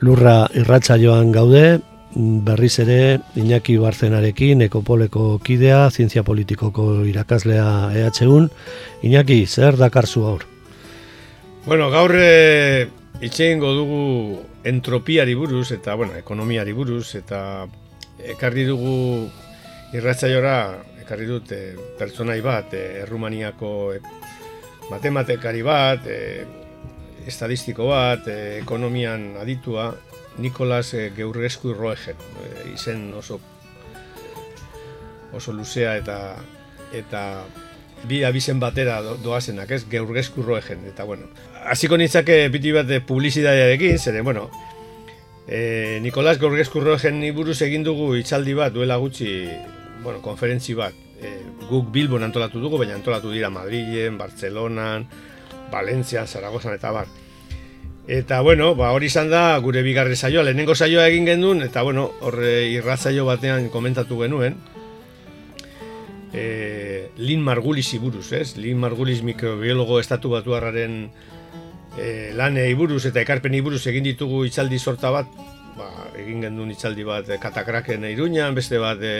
lurra irratsaioan gaude, berriz ere Iñaki Barzenarekin, Ekopoleko kidea, Zientzia Politikoko irakaslea EHUn. Iñaki, zer dakarzu gaur? Bueno, gaur e, dugu entropiari buruz eta bueno, ekonomiari buruz eta ekarri dugu irratzaiora ekarri dut e, pertsonai bat, e, Errumaniako e, matematikari bat, e, estadistiko bat, e, ekonomian aditua, Nikolas e, Geurgesku Roegen, e, izen oso oso luzea eta eta bi abizen batera doazenak, ez? Geurgesku Roegen, eta bueno. Hasiko nintzake piti bat publizitatearekin, zeren, bueno, e, Nikolas Geurgesku Roegen buruz egin dugu itzaldi bat, duela gutxi, bueno, konferentzi bat. E, guk Bilbon antolatu dugu, baina antolatu dira Madrilen, Bartzelonan, Valencia, Zaragozan eta bar. Eta bueno, ba, hori izan da gure bigarre saioa, lehenengo saioa egin genuen, eta bueno, horre irratzaio batean komentatu genuen. E, Lin Margulis buruz, ez? Lin Margulis mikrobiologo estatu batu harraren e, lanei buruz eta ekarpeni buruz egin ditugu itzaldi sorta bat, ba, egin genuen itzaldi bat e, katakraken iruñan, beste bat e,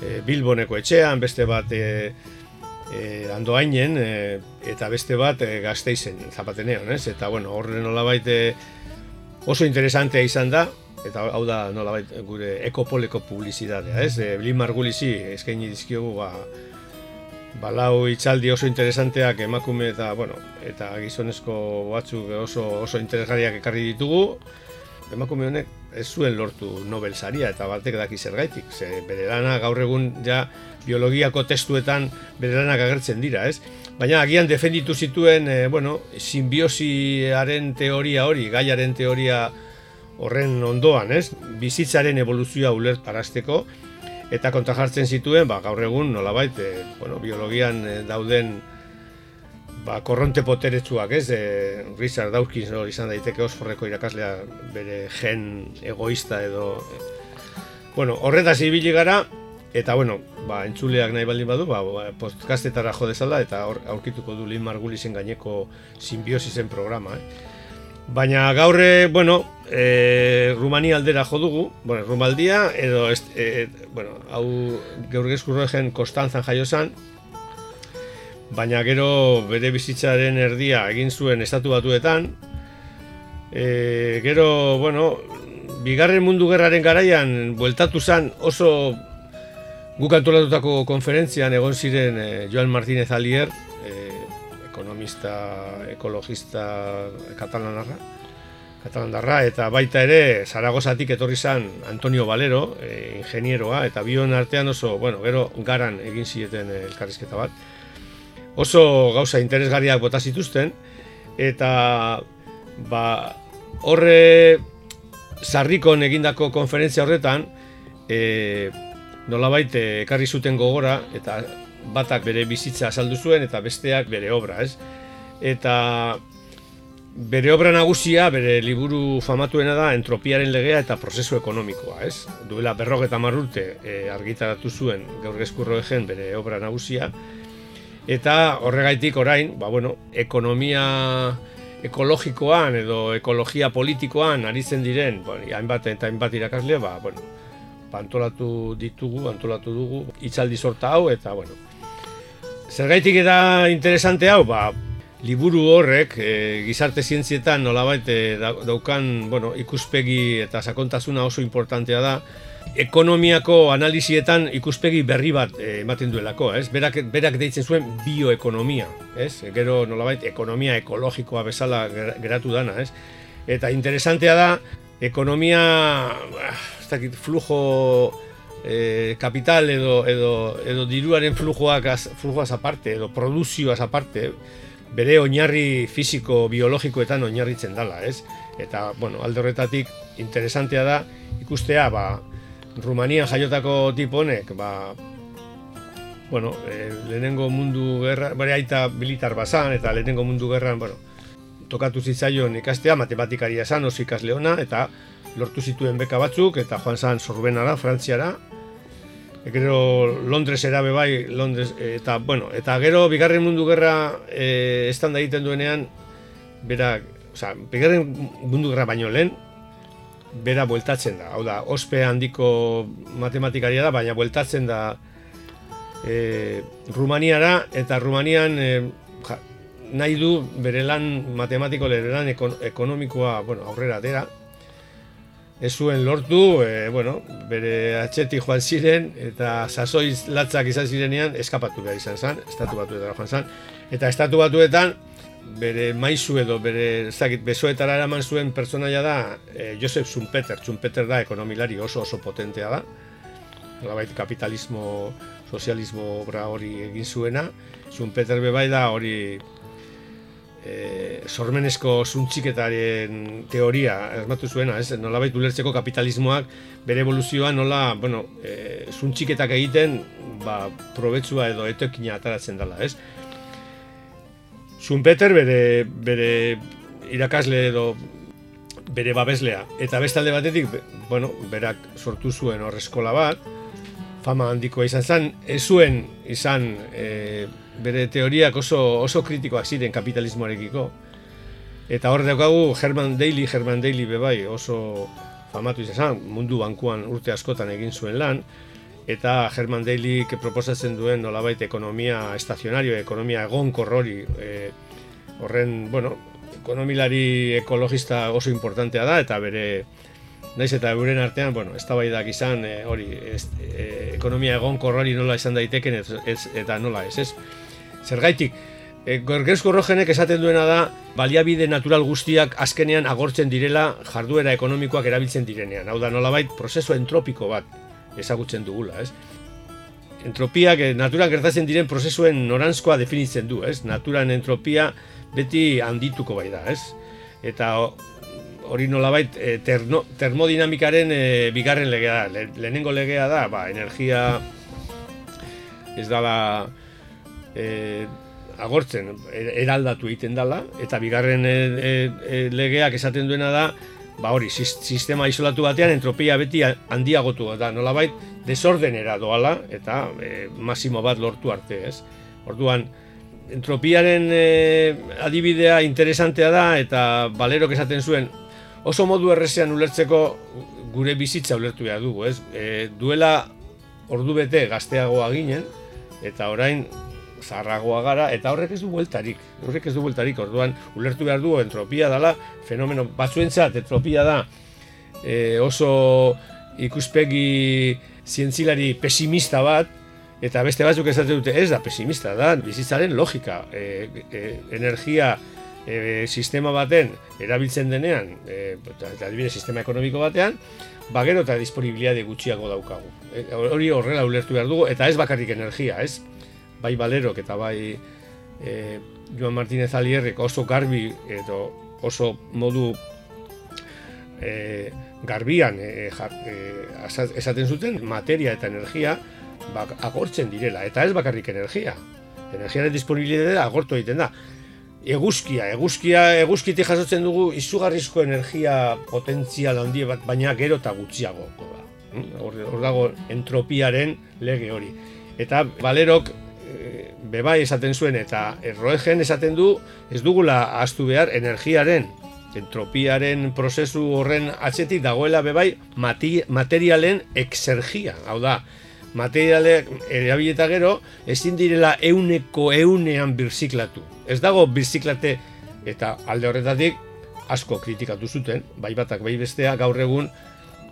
e, Bilboneko etxean, beste bat e, e, andoainen e, eta beste bat e, gazteizen zapatenean, ez? Eta bueno, horre nolabait e, oso interesantea izan da, eta hau da nolabait gure ekopoleko publizitatea, ez? E, Blin Margulizi eskaini dizkiogu ba, balau itzaldi oso interesanteak emakume eta, bueno, eta gizonezko batzuk oso, oso interesgarriak ekarri ditugu, emakume honek ez zuen lortu Nobel saria eta batek daki zergaitik. Ze bere lana gaur egun ja biologiako testuetan bere lanak agertzen dira, ez? Baina agian defenditu zituen, e, bueno, simbiosiaren teoria hori, gaiaren teoria horren ondoan, ez? Bizitzaren evoluzioa ulertarazteko eta kontrajartzen zituen, ba, gaur egun nolabait, e, bueno, biologian e, dauden ba, korronte poteretsuak, ez? E, Richard Dawkins hori izan daiteke osforreko irakaslea bere gen egoista edo... E, bueno, horretaz ibili gara, eta bueno, ba, entzuleak nahi baldin badu, ba, ba podcastetara jo dezala, eta aurkituko du Lin Margulizen gaineko simbiosisen programa, eh? Baina gaurre, bueno, e, Rumania aldera jo dugu, bueno, Rumaldia, edo, est, e, bueno, hau geurgezkurroegen Kostantzan jaiozan, baina gero bere bizitzaren erdia egin zuen estatu batuetan. E, gero, bueno, bigarren mundu gerraren garaian bueltatu zen oso guk antolatutako konferentzian egon ziren e, Joan Martínez Alier, e, ekonomista, ekologista katalanarra, katalandarra, eta baita ere Zaragozatik etorri zen Antonio Valero, e, ingenieroa, eta bion artean oso, bueno, gero garan egin zieten elkarrizketa bat oso gauza interesgarriak bota zituzten eta ba horre sarrikon egindako konferentzia horretan e, nolabait ekarri zuten gogora eta batak bere bizitza azaldu zuen eta besteak bere obra, ez? Eta bere obra nagusia, bere liburu famatuena da entropiaren legea eta prozesu ekonomikoa, ez? Duela berrogeta marrurte e, argitaratu zuen gaur gezkurro bere obra nagusia, Eta horregaitik orain, ba, bueno, ekonomia ekologikoan edo ekologia politikoan aritzen diren, bueno, hainbat eta hainbat irakasle, ba, bueno, antolatu ditugu, antolatu dugu, itzaldi sorta hau, eta, bueno, zergaitik eta interesante hau, ba, liburu horrek e, gizarte zientzietan nolabait e, daukan bueno, ikuspegi eta sakontasuna oso importantea da ekonomiako analizietan ikuspegi berri bat e, ematen duelako, ez? Berak, berak deitzen zuen bioekonomia, ez? Gero nolabait ekonomia ekologikoa bezala geratu dana, ez? Eta interesantea da, ekonomia, ez dakit, flujo e, kapital edo, edo, edo diruaren flujoak az, flujoaz aparte, edo produzioaz aparte, bere oinarri fisiko, biologikoetan oinarritzen dala, ez? Eta, bueno, alde horretatik, interesantea da, ikustea, ba, Rumania jaiotako tipo honek, ba, bueno, e, lehenengo mundu gerra, bere aita militar bazan, eta lehenengo mundu gerran, bueno, tokatu zitzaion ikastea, matematikaria esan, oso ikasleona, eta lortu zituen beka batzuk, eta joan zan sorbenara, frantziara, e, gero Londresera bebai, Londres, eta, bueno, eta gero bigarren mundu gerra e, estanda egiten duenean, bera, oza, bigarren mundu gerra baino lehen, bera bueltatzen da. Hau da, ospe handiko matematikaria da, baina bueltatzen da e, Rumaniara, eta Rumanian e, nahi du bere lan matematiko bere lan ekonomikoa bueno, aurrera dira. Ez zuen lortu, e, bueno, bere atxeti joan ziren, eta sasoiz latzak izan zirenean, eskapatu behar izan zen, estatu batuetara joan zen. Eta estatu batuetan, bere maizu edo bere zakit, besoetara eraman zuen pertsonaia da e, Josef Schumpeter. Schumpeter da ekonomilari oso oso potentea da. Nolabait kapitalismo, sozialismo obra hori egin zuena. Schumpeter bebai da hori e, sormenezko zuntxiketaren teoria esmatu zuena, ez? Nolabait ulertzeko kapitalismoak bere evoluzioa nola, bueno, e, zuntxiketak egiten, ba, probetsua edo etokina ataratzen dela, ez? Schumpeter bere, bere irakasle edo bere babeslea. Eta bestalde batetik, bueno, berak sortu zuen hor eskola bat, fama handikoa izan zen, ez zuen izan e, bere teoriak oso, oso kritikoak ziren kapitalismoarekiko. Eta hor daukagu Herman Daly, Herman Daly bebai oso famatu izan zen, mundu bankuan urte askotan egin zuen lan, eta Herman Daly proposatzen duen nolabait ekonomia estazionario, ekonomia egon korrori, e, horren, bueno, ekonomilari ekologista oso importantea da, eta bere, naiz eta euren artean, bueno, ez izan, e, hori, e, ekonomia egon korrori nola izan daiteken, ez, eta nola ez, ez? Zergaitik, e, Gorgezko rojenek esaten duena da, baliabide natural guztiak azkenean agortzen direla jarduera ekonomikoak erabiltzen direnean. Hau da, nolabait, prozeso entropiko bat ezagutzen dugula, ez? Entropiak, eh, naturan gertatzen diren prozesuen norantzkoa definitzen du, ez? Naturan entropia beti handituko bai da, ez? Eta hori nolabait e, terno, termodinamikaren e, bigarren legea da. lehenengo legea da, ba, energia ez dala e, agortzen, eraldatu egiten dala, eta bigarren e, legeak esaten duena da, ba hori, sistema isolatu batean entropia beti handiagotu da, nolabait desordenera doala eta e, masimo bat lortu arte, ez? Orduan, entropiaren e, adibidea interesantea da eta balerok esaten zuen oso modu errezean ulertzeko gure bizitza ulertu behar dugu, ez? E, duela ordu bete gazteagoa ginen eta orain zarragoa gara, eta horrek ez du bueltarik, horrek ez du bueltarik, orduan ulertu behar du entropia dela, fenomeno batzuentzat entropia da e, oso ikuspegi zientzilari pesimista bat, eta beste batzuk esaten dute ez da pesimista, da bizitzaren logika, e, e, energia e, sistema baten erabiltzen denean, e, eta adibide sistema ekonomiko batean, bagero eta disponibiliade gutxiago daukagu. E, hori horrela ulertu behar dugu, eta ez bakarrik energia, ez? Bai balerok eta bai e, Joan Martínez Alierrek oso garbi edo oso modu e, garbian e, e, esaten zuten materia eta energia bak, agortzen direla. Eta ez bakarrik energia. Energiaren disponibilitatea agortu egiten da. Eguzkia, eguzkia eguzkitik jasotzen dugu izugarrizko energia potentzial handi bat baina gero eta gutxiago da. Hm? hor dago entropiaren lege hori. Eta balerok bebai esaten zuen eta erroegen esaten du ez dugula astu behar energiaren entropiaren prozesu horren atzetik dagoela bebai mati, materialen exergia, hau da materialek erabileta gero, ezin direla euneko eunean birziklatu. Ez dago birziklate eta alde horretatik asko kritikatu zuten, bai batak bai bestea gaur egun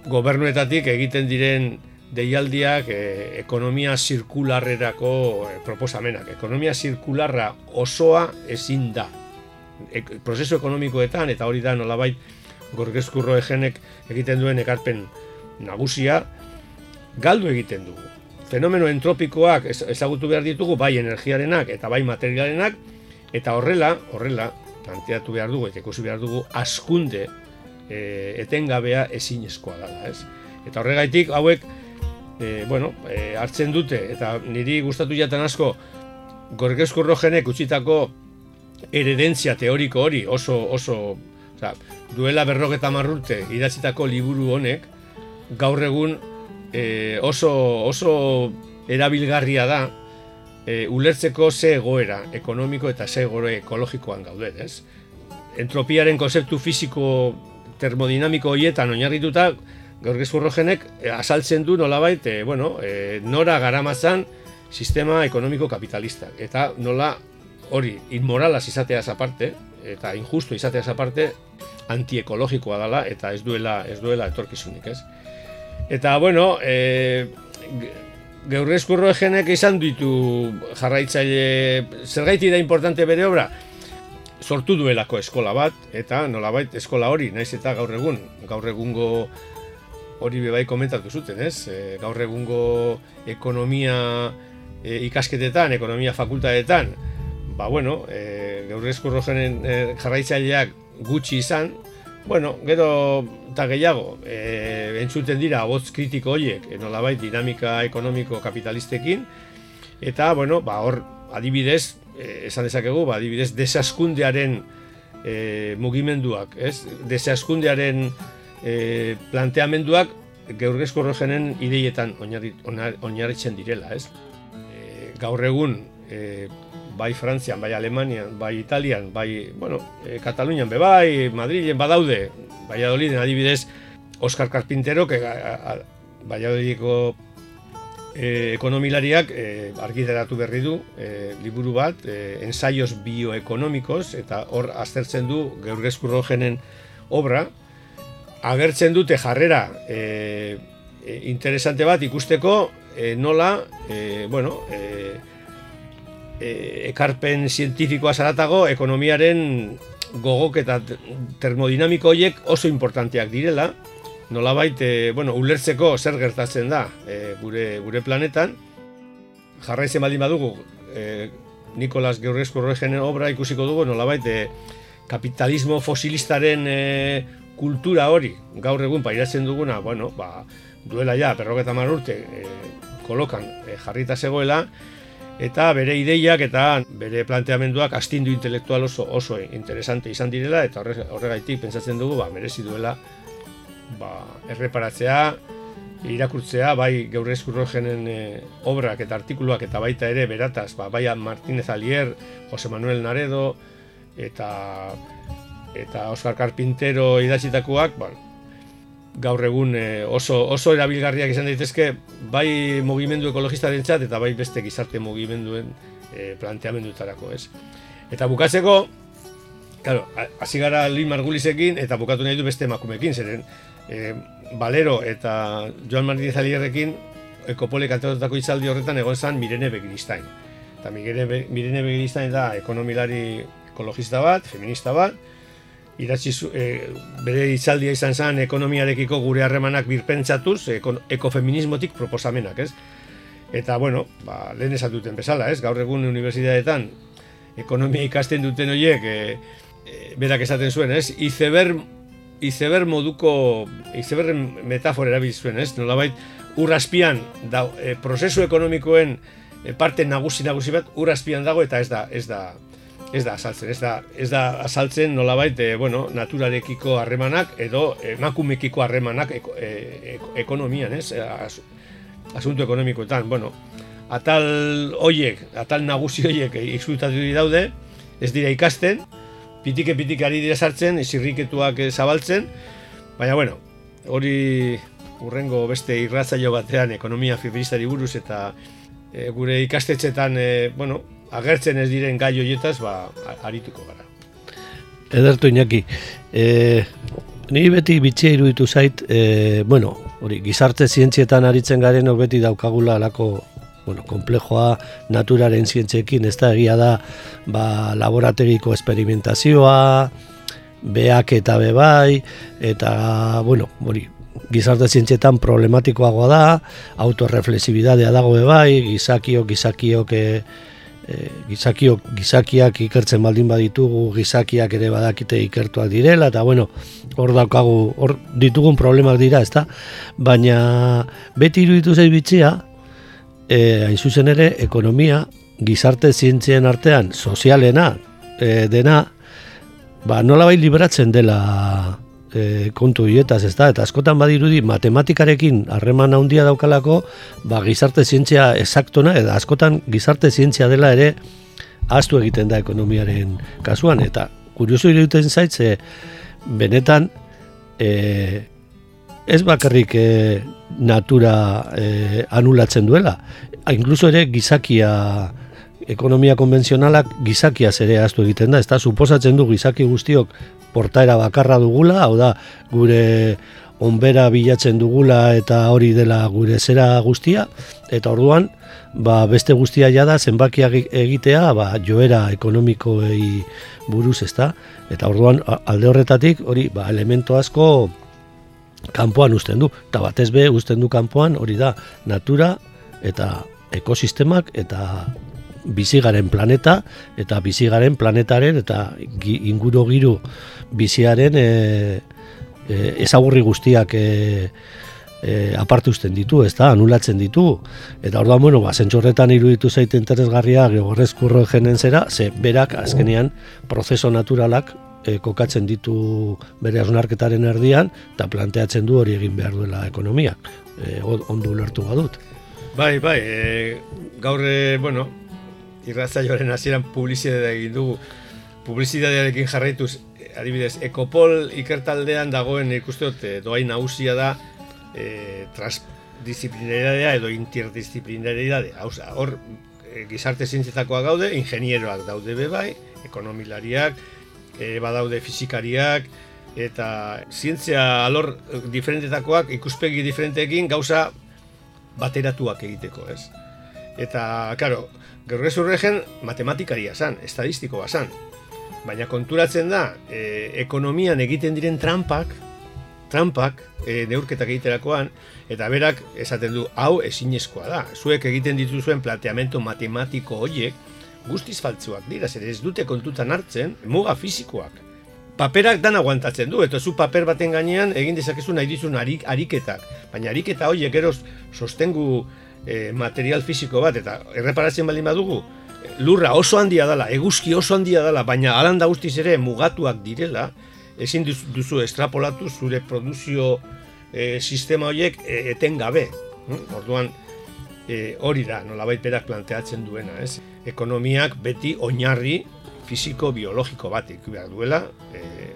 gobernuetatik egiten diren deialdiak e, ekonomia zirkularrerako e, proposamenak. Ekonomia zirkularra osoa ezin da. E, prozesu ekonomikoetan eta hori da nolabait gorgezkurro egenek egiten duen ekarpen nagusia galdu egiten dugu. Fenomeno entropikoak ezagutu behar ditugu bai energiarenak eta bai materialenak eta horrela, horrela, planteatu behar dugu eta ikusi behar dugu askunde e, etengabea ezinezkoa dela, ez? Eta horregaitik hauek e, bueno, e, hartzen dute eta niri gustatu jaten asko Gorgesku Rojenek utzitako eredentzia teoriko hori oso oso, oza, duela berrogeta marrurte idatzitako liburu honek gaur egun e, oso oso erabilgarria da e, ulertzeko ze egoera ekonomiko eta ze egoera ekologikoan gauden, ez? Entropiaren konzeptu fisiko termodinamiko horietan oinarrituta gaur gezurrogenek e, azaltzen du nolabait, e, bueno, e, nora garamazan sistema ekonomiko kapitalista. Eta nola hori inmoralaz izateaz aparte, eta injusto izateaz aparte, antiekologikoa dela eta ez duela ez duela etorkizunik, ez? Eta bueno, eh Gaur eskurro egenek izan ditu jarraitzaile zergaiti da importante bere obra sortu duelako eskola bat eta nolabait eskola hori naiz eta gaur egun gaur egungo hori bebai komentatu zuten ez e, gaur egungo ekonomia e, ikasketetan ekonomia fakultatetan ba bueno e, gaur eskurro e, jarraitzaileak gutxi izan Bueno, gero eta gehiago, e, entzuten dira botz kritiko horiek, e, nolabait dinamika ekonomiko kapitalistekin, eta, bueno, ba, hor, adibidez, e, esan dezakegu, ba, adibidez, desaskundearen e, mugimenduak, ez? Desaskundearen e, planteamenduak geurgezko rogenen ideietan oinarritzen direla, ez? E, gaur egun, e, bai Frantzian, bai Alemanian, bai Italian, bai, bueno, e, Katalunian be bai, Madrilen badaude, Valladoliden adibidez, Oscar Carpintero, que Valladolideko e, ekonomilariak e, argitaratu berri du e, liburu bat, e, ensaios bioekonomikos, eta hor aztertzen du geurgezku rogenen obra, agertzen dute jarrera e, interesante bat ikusteko e, nola, e, bueno, e, e, ekarpen zientifikoa zaratago ekonomiaren gogok eta termodinamiko horiek oso importanteak direla, nolabait, e, bueno, ulertzeko zer gertatzen da e, gure, gure planetan, jarraizen baldin badugu, e, Nikolas Geurrezko Roegenen obra ikusiko dugu, nolabait, e, kapitalismo fosilistaren e, kultura hori, gaur egun pairatzen duguna, bueno, ba, duela ja, perroketa marurte, e, kolokan e, jarrita zegoela, eta bere ideiak eta bere planteamenduak astindu intelektual oso oso interesante izan direla eta horregaitik pentsatzen dugu ba merezi duela ba erreparatzea irakurtzea bai Gaur Eskurrogenen e, obrak eta artikuluak eta baita ere berataz ba bai Martínez Alier, Jose Manuel Naredo eta eta Oscar Carpintero idatzitakoak, ba, gaur egun eh, oso, oso erabilgarriak izan daitezke bai mugimendu ekologistaren txat eta bai beste gizarte mugimenduen e, planteamendutarako, ez? Eta bukatzeko, claro, hasi gara Lin Margulisekin eta bukatu nahi du beste emakumekin, zeren e, Balero eta Joan Martínez Alierrekin ekopole kantatutako itzaldi horretan egon zan Mirene Begiristain. Eta Mirene, Mirene Begiristain da ekonomilari ekologista bat, feminista bat, idatzi e, bere itzaldia izan zen ekonomiarekiko gure harremanak birpentsatuz ekofeminismotik proposamenak, ez? Eta, bueno, ba, lehen esatuten bezala, ez? Gaur egun unibertsitateetan ekonomia ikasten duten horiek e, e, berak esaten zuen, ez? Izeber, izeber moduko, izeber metafora erabil zuen, ez? Nolabait, urraspian, da, e, prozesu ekonomikoen parte nagusi nagusi bat, urraspian dago eta ez da, ez da, ez da azaltzen, ez da, ez da azaltzen nolabait, e, bueno, naturarekiko harremanak edo emakumekiko harremanak eko, e, ekonomian, ez? As, asunto ekonomikoetan, bueno, atal hoiek, atal nagusi hoiek iksultatu daude, ez dira ikasten, pitike pitike ari dira sartzen, izirriketuak zabaltzen, baina bueno, hori urrengo beste irratzaio batean ekonomia feministari buruz eta e, gure ikastetxetan e, bueno, agertzen ez diren gai horietaz ba, arituko gara. Edertu inaki, e, ni beti bitxia iruditu zait, e, bueno, hori, gizarte zientzietan aritzen garen beti daukagula alako bueno, komplejoa naturaren zientziekin, ez da egia da ba, laborategiko esperimentazioa, beak eta bebai, eta, bueno, hori, gizarte zientzietan problematikoagoa da, autorreflexibidadea dago bebai, gizakiok, gizakiok, e, e, gizakiok, gizakiak ikertzen baldin baditugu, gizakiak ere badakite ikertuak direla, eta bueno, hor daukagu, hor ditugun problemak dira, ezta? Baina beti iruditu zei bitxia, e, hain zuzen ere, ekonomia, gizarte zientzien artean, sozialena, e, dena, ba, nola bai liberatzen dela e, kontu hietaz, ez da? Eta askotan badirudi matematikarekin harreman handia daukalako, ba, gizarte zientzia esaktona, eta askotan gizarte zientzia dela ere ahaztu egiten da ekonomiaren kasuan, eta kurioso iruditen zaitze, benetan, e, ez bakarrik e, natura e, anulatzen duela, inkluso ere gizakia ekonomia konbentzionalak gizakia ere ahaztu egiten da, ez da, suposatzen du gizaki guztiok portaera bakarra dugula, hau da, gure onbera bilatzen dugula eta hori dela gure zera guztia, eta orduan, ba, beste guztia jada zenbakiak egitea ba, joera ekonomikoei buruz ez da, eta orduan alde horretatik hori ba, elemento asko kanpoan uzten du, eta batez be uzten du kanpoan hori da natura eta ekosistemak eta bizigaren planeta eta bizigaren planetaren eta inguru giru biziaren e, e, ezagurri guztiak e, e, apartu ditu, ez da, anulatzen ditu. Eta orduan, bueno, ba, zentxorretan iruditu zaite interesgarria Gregorrez kurro jenen zera, ze berak azkenean prozeso naturalak e, kokatzen ditu bere asnarketaren erdian, eta planteatzen du hori egin behar duela ekonomia. E, ondu lertu badut. Bai, bai, e, gaur, e, bueno, irratzaioaren hasieran publizitatea egin dugu, publizitatearekin jarraituz, adibidez, ekopol ikertaldean dagoen ikuste dut, eh, doain nagusia da e, transdisciplinaridadea edo interdisciplinaridadea. hor, e, gizarte zientzietakoa gaude, ingenieroak daude bebai, ekonomilariak, e, badaude fizikariak, eta zientzia alor diferentetakoak ikuspegi diferenteekin gauza bateratuak egiteko, ez? Eta, gerrezurregen matematikaria zan, estadistikoa zan, baina konturatzen da e, ekonomian egiten diren trampak trampak e, neurketak egiterakoan eta berak esaten du hau ezinezkoa da. Zuek egiten dituzuen planteamento matematiko horiek guztiz faltzuak dira zer ez dute kontutan hartzen muga fisikoak. Paperak dan aguantatzen du eta zu paper baten gainean egin dezakezu nahi dizun arik, ariketak. Baina ariketa horiek eros sostengu e, material fisiko bat eta erreparatzen baldin badugu lurra oso handia dela, eguzki oso handia dela, baina alanda guztiz ere mugatuak direla, ezin duzu estrapolatu zure produzio e, sistema horiek e, etengabe. Hm? Orduan, e, hori da, nolabait berak planteatzen duena, ez? Ekonomiak beti oinarri fisiko-biologiko bat behar duela, e,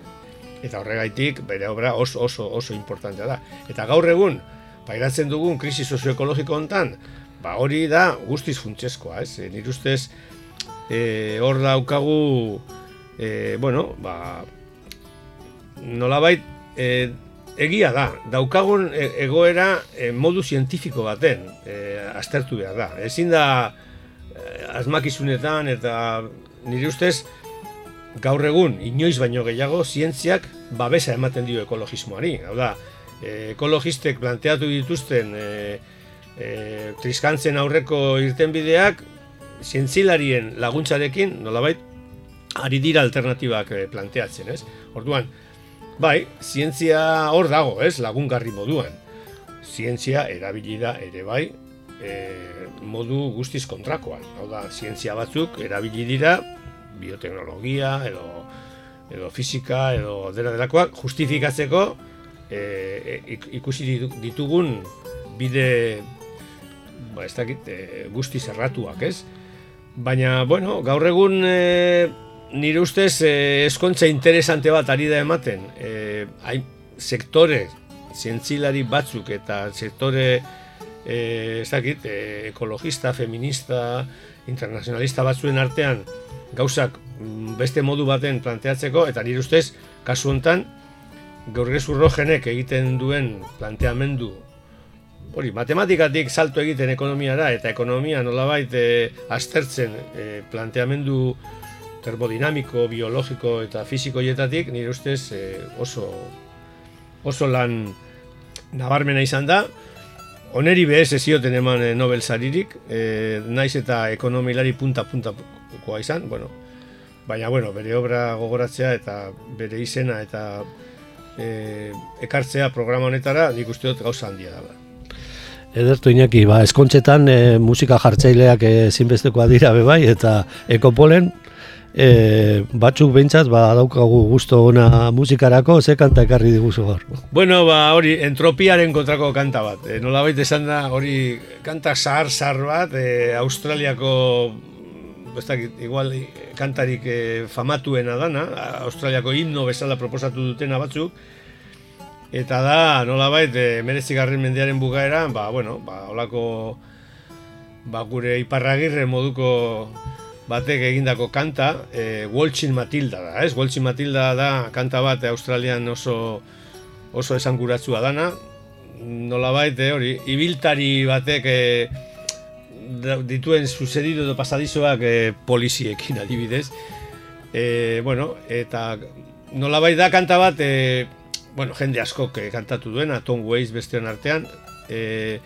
eta horregaitik bere obra oso oso oso importantea da. Eta gaur egun, pairatzen dugun krisi sozioekologiko hontan, ba hori da guztiz funtsezkoa, ez? E, nire ustez e, hor daukagu e, bueno, ba nolabait e, egia da, daukagun egoera e, modu zientifiko baten e, aztertu behar da. Ezin da e, asmakizunetan eta nire ustez gaur egun inoiz baino gehiago zientziak babesa ematen dio ekologismoari. Hau da, e, ekologistek planteatu dituzten e, e, triskantzen aurreko irtenbideak zientzilarien laguntzarekin nolabait ari dira alternatibak e, planteatzen, ez? Orduan, bai, zientzia hor dago, ez? Lagungarri moduan. Zientzia erabili da ere bai, e, modu guztiz kontrakoan. Hau da, zientzia batzuk erabili dira bioteknologia edo edo fisika edo dela delakoak justifikatzeko e, ikusi ditugun bide ba, ez dakit, e, guzti zerratuak, ez? Baina, bueno, gaur egun e, nire ustez e, eskontza interesante bat ari da ematen. E, hain sektore zientzilari batzuk eta sektore e, ez dakit, e, ekologista, feminista, internazionalista batzuen artean gauzak mm, beste modu baten planteatzeko, eta nire ustez, kasu honetan, gaurgezurro jenek egiten duen planteamendu hori, matematikatik salto egiten ekonomiara eta ekonomia nolabait e, aztertzen e, planteamendu termodinamiko, biologiko eta fizikoietatik nire ustez e, oso oso lan nabarmena izan da. Oneri behez ez zioten eman Nobel saririk e, naiz eta ekonomilari punta punta koa izan bueno, baina bueno, bere obra gogoratzea eta bere izena eta e, ekartzea programa honetara nik uste dut gauza handia da Edertu inaki, ba, eskontxetan e, musika jartzaileak ezinbestekoa dira bebai, eta ekopolen e, batzuk behintzat ba, daukagu gusto ona musikarako, ze kanta ekarri diguzu gaur? Bueno, ba, hori, entropiaren kontrako kanta bat. E, nola baita esan da, hori, kanta zahar-zahar bat, e, Australiako, ez igual, kantarik e, famatuena dana, Australiako himno bezala proposatu dutena batzuk, Eta da, nola bait, e, merezigarren mendearen bukaera, ba, bueno, ba, olako, ba, gure iparragirre moduko batek egindako kanta, e, Waltzin Matilda da, ez? Waltzin Matilda da kanta bat Australian oso oso esanguratzua dana, nola bait, eh, hori, ibiltari batek e, dituen sucedido edo pasadizoak e, poliziekin adibidez. E, bueno, eta nola da kanta bat, e, bueno, jende asko kantatu duena, Tom Waits bestean artean, e,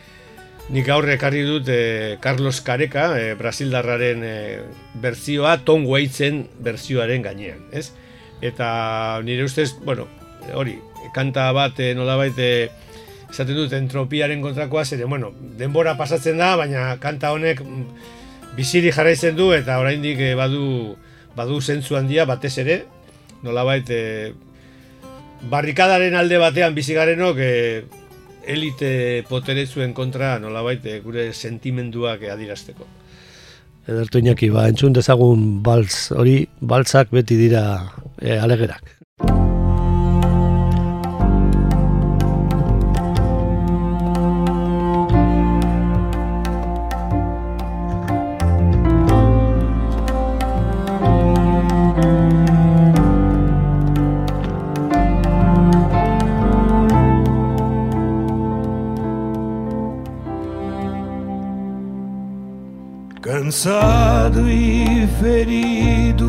nik aurre ekarri dut e, Carlos Careca, e, Brasildarraren e, berzioa, Tom Waitsen berzioaren gainean, ez? Eta nire ustez, bueno, hori, kanta bat e, nola baite, esaten dut entropiaren kontrakoa, zere, bueno, denbora pasatzen da, baina kanta honek mm, biziri jarraitzen du, eta oraindik e, badu, badu zentzu handia batez ere, nola baite, barrikadaren alde batean bizi garenok e, elite poterezuen kontra nolabait eh, gure sentimenduak adirazteko. Edertu inaki, ba, entzun dezagun balz hori, balzak beti dira e, alegerak. Cansado e ferido,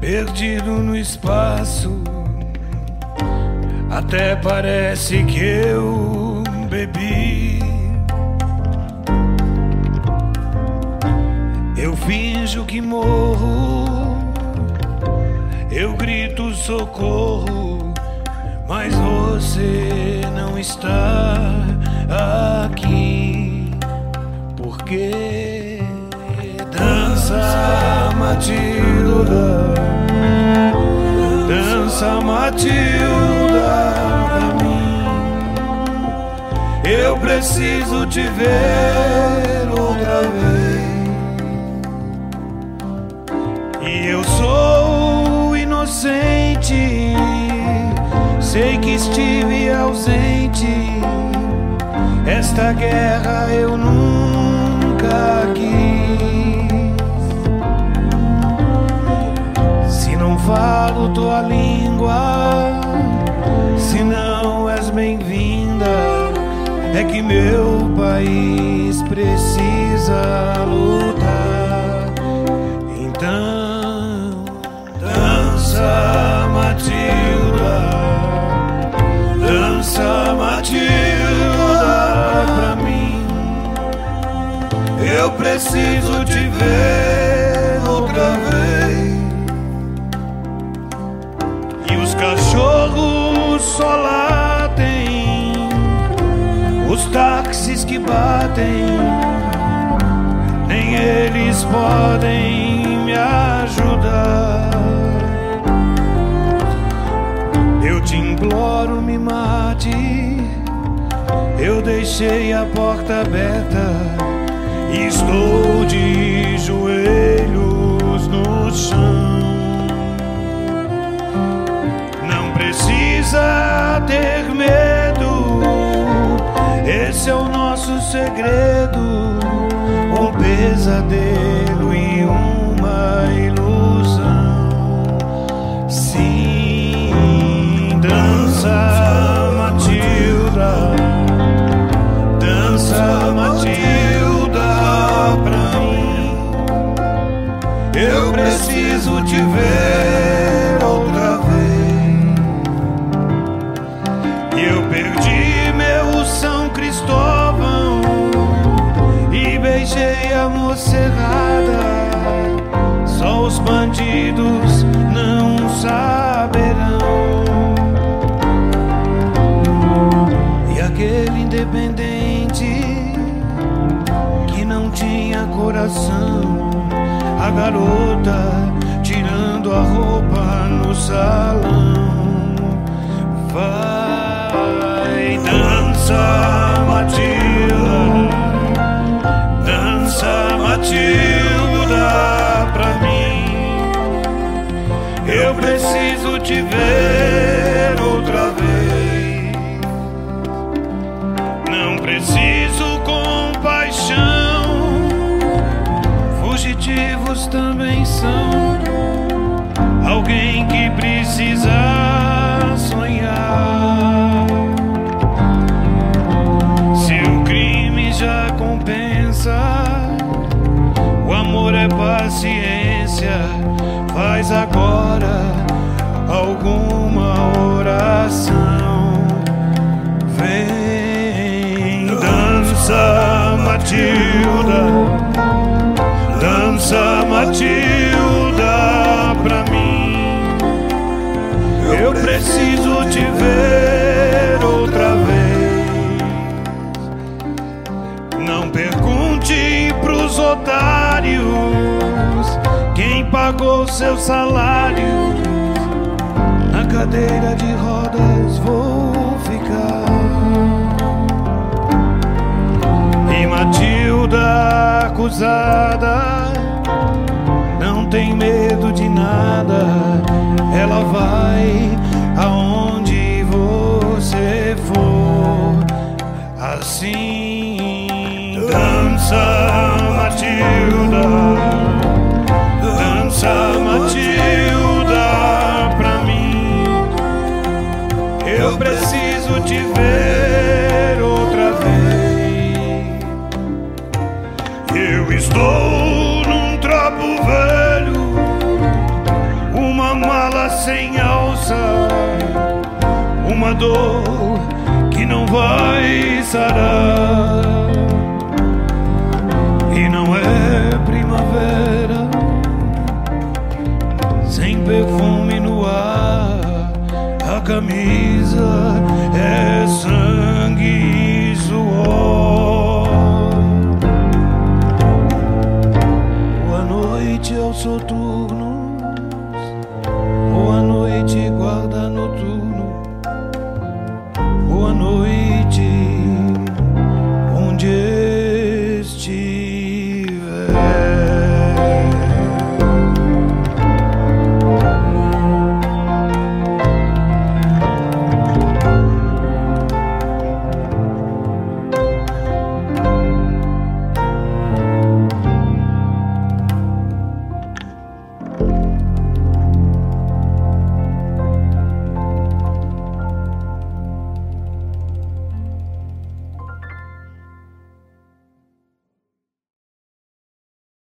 perdido no espaço. Até parece que eu bebi. Eu finjo que morro, eu grito socorro, mas você não está aqui dança Matilda, dança Matilda pra mim. Eu preciso te ver outra vez. E eu sou inocente, sei que estive ausente. Esta guerra eu nunca falo tua língua, se não és bem-vinda, é que meu país precisa lutar. Então, dança, Matilda, dança, Matilda, pra mim. Eu preciso te ver outra vez. Táxis que batem, nem eles podem me ajudar. Eu te imploro, me mate. Eu deixei a porta aberta Estou de joelhos no chão. Não precisa ter segredo, um pesadelo e uma ilusão. Sim, dança, Matilda, dança, Matilda, pra mim. Eu preciso te ver beijei a mocerada. Só os bandidos não saberão. E aquele independente que não tinha coração, a garota tirando a roupa no salão. Vai, dança, Matilda, dança, Matilda, pra mim. Eu preciso te ver outra vez. Não preciso compaixão. Fugitivos também são alguém que precisa sonhar. Faz agora alguma oração. Vem, dança, Matilda. Dança, Matilda, pra mim. Eu preciso te ver seu salário. Na cadeira de rodas vou ficar. E Matilda acusada não tem medo de nada. Ela vai aonde você for. Assim, dança, Matilda. Dança, te ver outra vez. Eu estou num trapo velho, uma mala sem alça, uma dor que não vai sarar. E não é primavera, sem perfume no ar, a camisa listen.